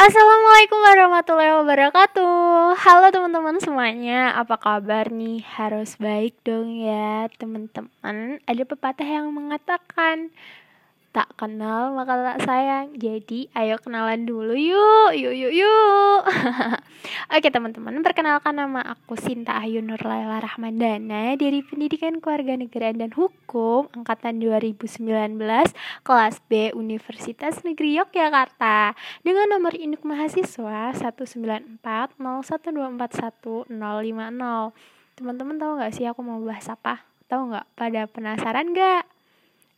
Assalamualaikum warahmatullahi wabarakatuh Halo teman-teman semuanya Apa kabar nih? Harus baik dong ya teman-teman Ada pepatah yang mengatakan Tak kenal maka tak sayang Jadi ayo kenalan dulu yuk Yuk yuk yuk Oke teman-teman Perkenalkan nama aku Sinta Ayu Nurlaila Rahmandana Dari Pendidikan Keluarga Negaraan dan Hukum Angkatan 2019 Kelas B Universitas Negeri Yogyakarta Dengan nomor induk mahasiswa 19401241050 Teman-teman tahu gak sih aku mau bahas apa? Tahu nggak? Pada penasaran nggak?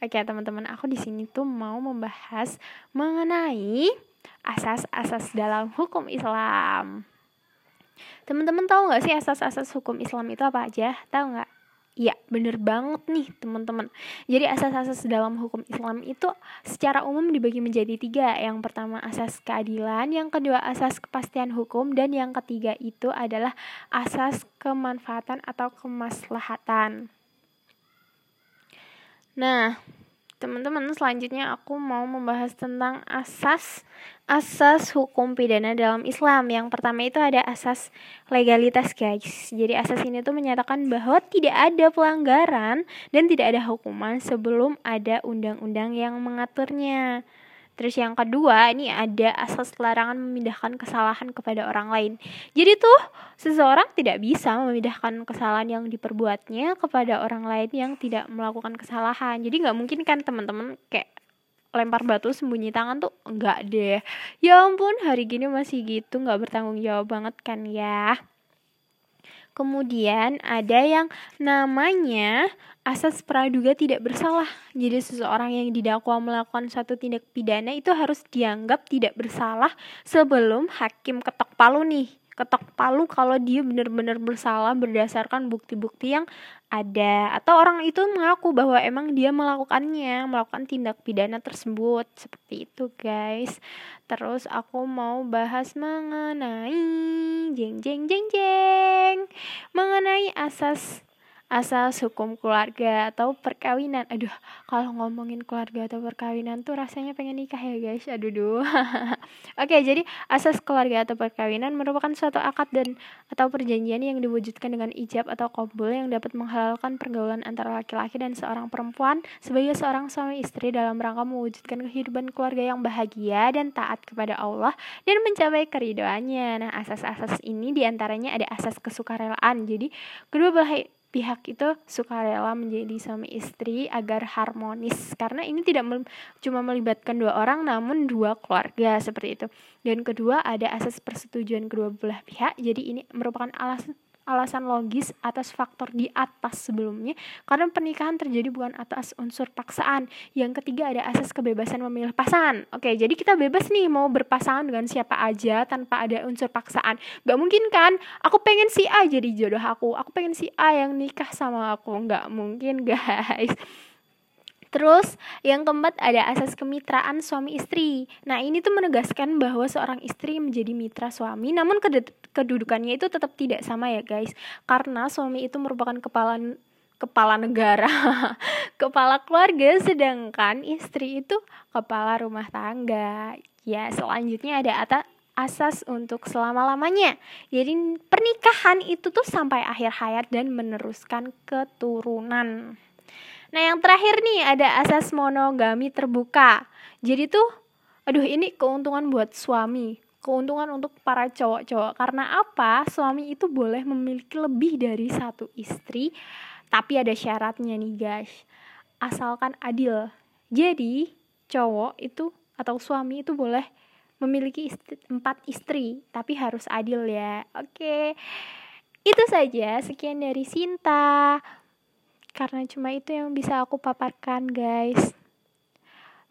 Oke, teman-teman, aku di sini tuh mau membahas mengenai asas-asas dalam hukum Islam. Teman-teman tahu nggak sih asas-asas hukum Islam itu apa aja? Tahu nggak? Iya, bener banget nih teman-teman. Jadi asas-asas dalam hukum Islam itu secara umum dibagi menjadi tiga. Yang pertama asas keadilan, yang kedua asas kepastian hukum, dan yang ketiga itu adalah asas kemanfaatan atau kemaslahatan. Nah, teman-teman selanjutnya aku mau membahas tentang asas asas hukum pidana dalam Islam. Yang pertama itu ada asas legalitas, guys. Jadi asas ini tuh menyatakan bahwa tidak ada pelanggaran dan tidak ada hukuman sebelum ada undang-undang yang mengaturnya. Terus yang kedua, ini ada asas larangan memindahkan kesalahan kepada orang lain. Jadi tuh seseorang tidak bisa memindahkan kesalahan yang diperbuatnya kepada orang lain yang tidak melakukan kesalahan. Jadi nggak mungkin kan teman-teman kayak lempar batu sembunyi tangan tuh enggak deh. Ya ampun, hari gini masih gitu nggak bertanggung jawab banget kan ya. Kemudian ada yang namanya asas praduga tidak bersalah. Jadi seseorang yang didakwa melakukan satu tindak pidana itu harus dianggap tidak bersalah sebelum hakim ketok palu nih ketok palu kalau dia benar-benar bersalah berdasarkan bukti-bukti yang ada. Atau orang itu mengaku bahwa emang dia melakukannya melakukan tindak pidana tersebut. Seperti itu guys. Terus aku mau bahas mengenai jeng jeng jeng jeng. Mengenai asas asal hukum keluarga atau perkawinan. Aduh, kalau ngomongin keluarga atau perkawinan tuh rasanya pengen nikah ya guys. Aduh duh. Oke, jadi asas keluarga atau perkawinan merupakan suatu akad dan atau perjanjian yang diwujudkan dengan ijab atau kabul yang dapat menghalalkan pergaulan antara laki-laki dan seorang perempuan sebagai seorang suami istri dalam rangka mewujudkan kehidupan keluarga yang bahagia dan taat kepada Allah dan mencapai keridoannya. Nah, asas-asas ini di antaranya ada asas kesukarelaan. Jadi, kedua belah pihak itu suka rela menjadi suami istri agar harmonis. Karena ini tidak mel cuma melibatkan dua orang namun dua keluarga seperti itu. Dan kedua ada asas persetujuan kedua belah pihak. Jadi ini merupakan alasan alasan logis atas faktor di atas sebelumnya karena pernikahan terjadi bukan atas unsur paksaan. Yang ketiga ada asas kebebasan memilih pasangan. Oke jadi kita bebas nih mau berpasangan dengan siapa aja tanpa ada unsur paksaan. Gak mungkin kan? Aku pengen si A jadi jodoh aku. Aku pengen si A yang nikah sama aku. Gak mungkin guys Terus yang keempat ada asas kemitraan suami istri. Nah ini tuh menegaskan bahwa seorang istri menjadi mitra suami, namun kedudukannya itu tetap tidak sama ya guys. Karena suami itu merupakan kepala kepala negara, kepala keluarga, sedangkan istri itu kepala rumah tangga. Ya selanjutnya ada ata asas untuk selama-lamanya. Jadi pernikahan itu tuh sampai akhir hayat dan meneruskan keturunan. Nah, yang terakhir nih ada asas monogami terbuka. Jadi tuh aduh ini keuntungan buat suami, keuntungan untuk para cowok-cowok. Karena apa? Suami itu boleh memiliki lebih dari satu istri, tapi ada syaratnya nih, guys. Asalkan adil. Jadi, cowok itu atau suami itu boleh memiliki istri, empat istri, tapi harus adil ya. Oke. Itu saja, sekian dari Sinta karena cuma itu yang bisa aku paparkan guys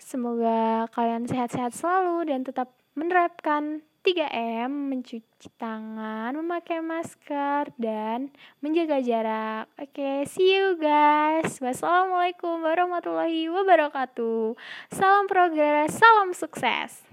semoga kalian sehat-sehat selalu dan tetap menerapkan 3M, mencuci tangan, memakai masker, dan menjaga jarak. Oke, okay, see you guys. Wassalamualaikum warahmatullahi wabarakatuh. Salam progres, salam sukses.